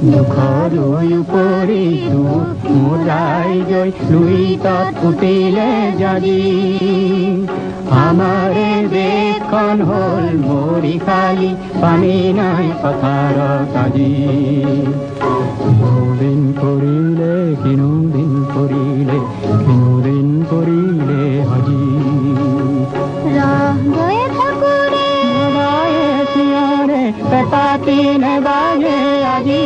দুখৰ উপৰি দুখ মোৰাই গৈ লুই তত ফুটিলে জাজি আমাৰে দেশখন হ'ল মৰি খালি পানী নাই পথাৰত আজি দিন পৰিলে কিনো দিন পৰিলে কিনো দিন পৰিলে আজি ৰহগৈ ঠাকুৰে বায়ে চিঞৰে পেপাতি নেবাজে আজি।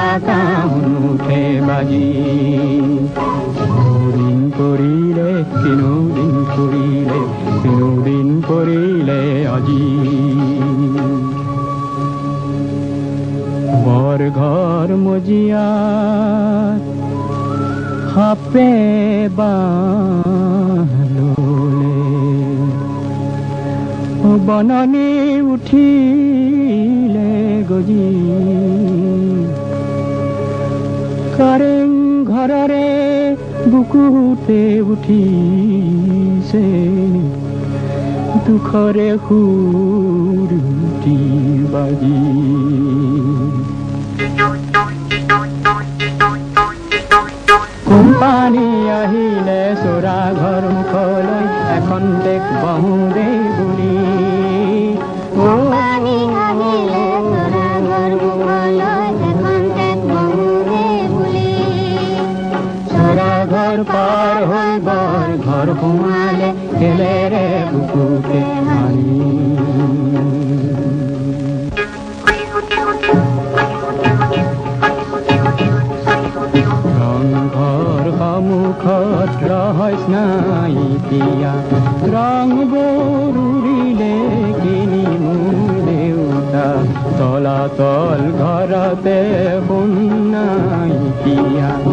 দবা কাউনুঠে বাজি দিন পৰিলে কিনো দিন পৰিলে কিনো পৰিলে আজি। বৰ ঘৰ মজিয়াত সাপে বাললে বননি উঠিলে গজি। কাৰেং ঘৰৰে বুকুতে উঠিছে। দুখৰে সুৰুটি বাজি। কোম্পানী চৰা ঘৰ পাৰ হৈ বৰ ঘৰ সোমালে কেলেৰে বুকুতে মাৰি ৰংঘৰ সন্মুখত ৰহস্য নাই এতিয়া ৰং বৰুৰিলে কিনি মোৰ দেউতা তলাতল ঘৰতে নাইকিয়া এধাৰে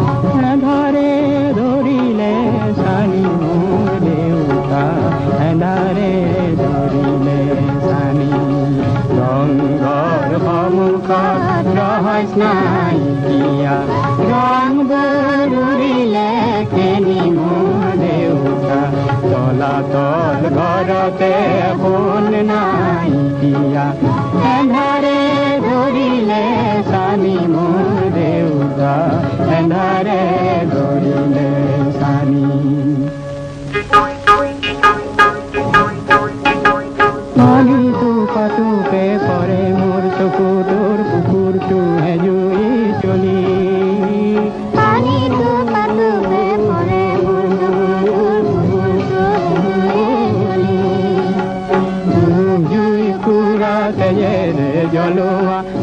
সন্মুখত ৰহস্য নাইকিয়া ৰং বৰুৰিলে কেনি মোৰ দেউতা তলাতল ঘৰতে নাই নাইকিয়া এন্ধাৰে ধৰিলে চানি মোৰ দেউতা ধৰিলে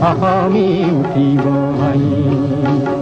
حامی تیوایی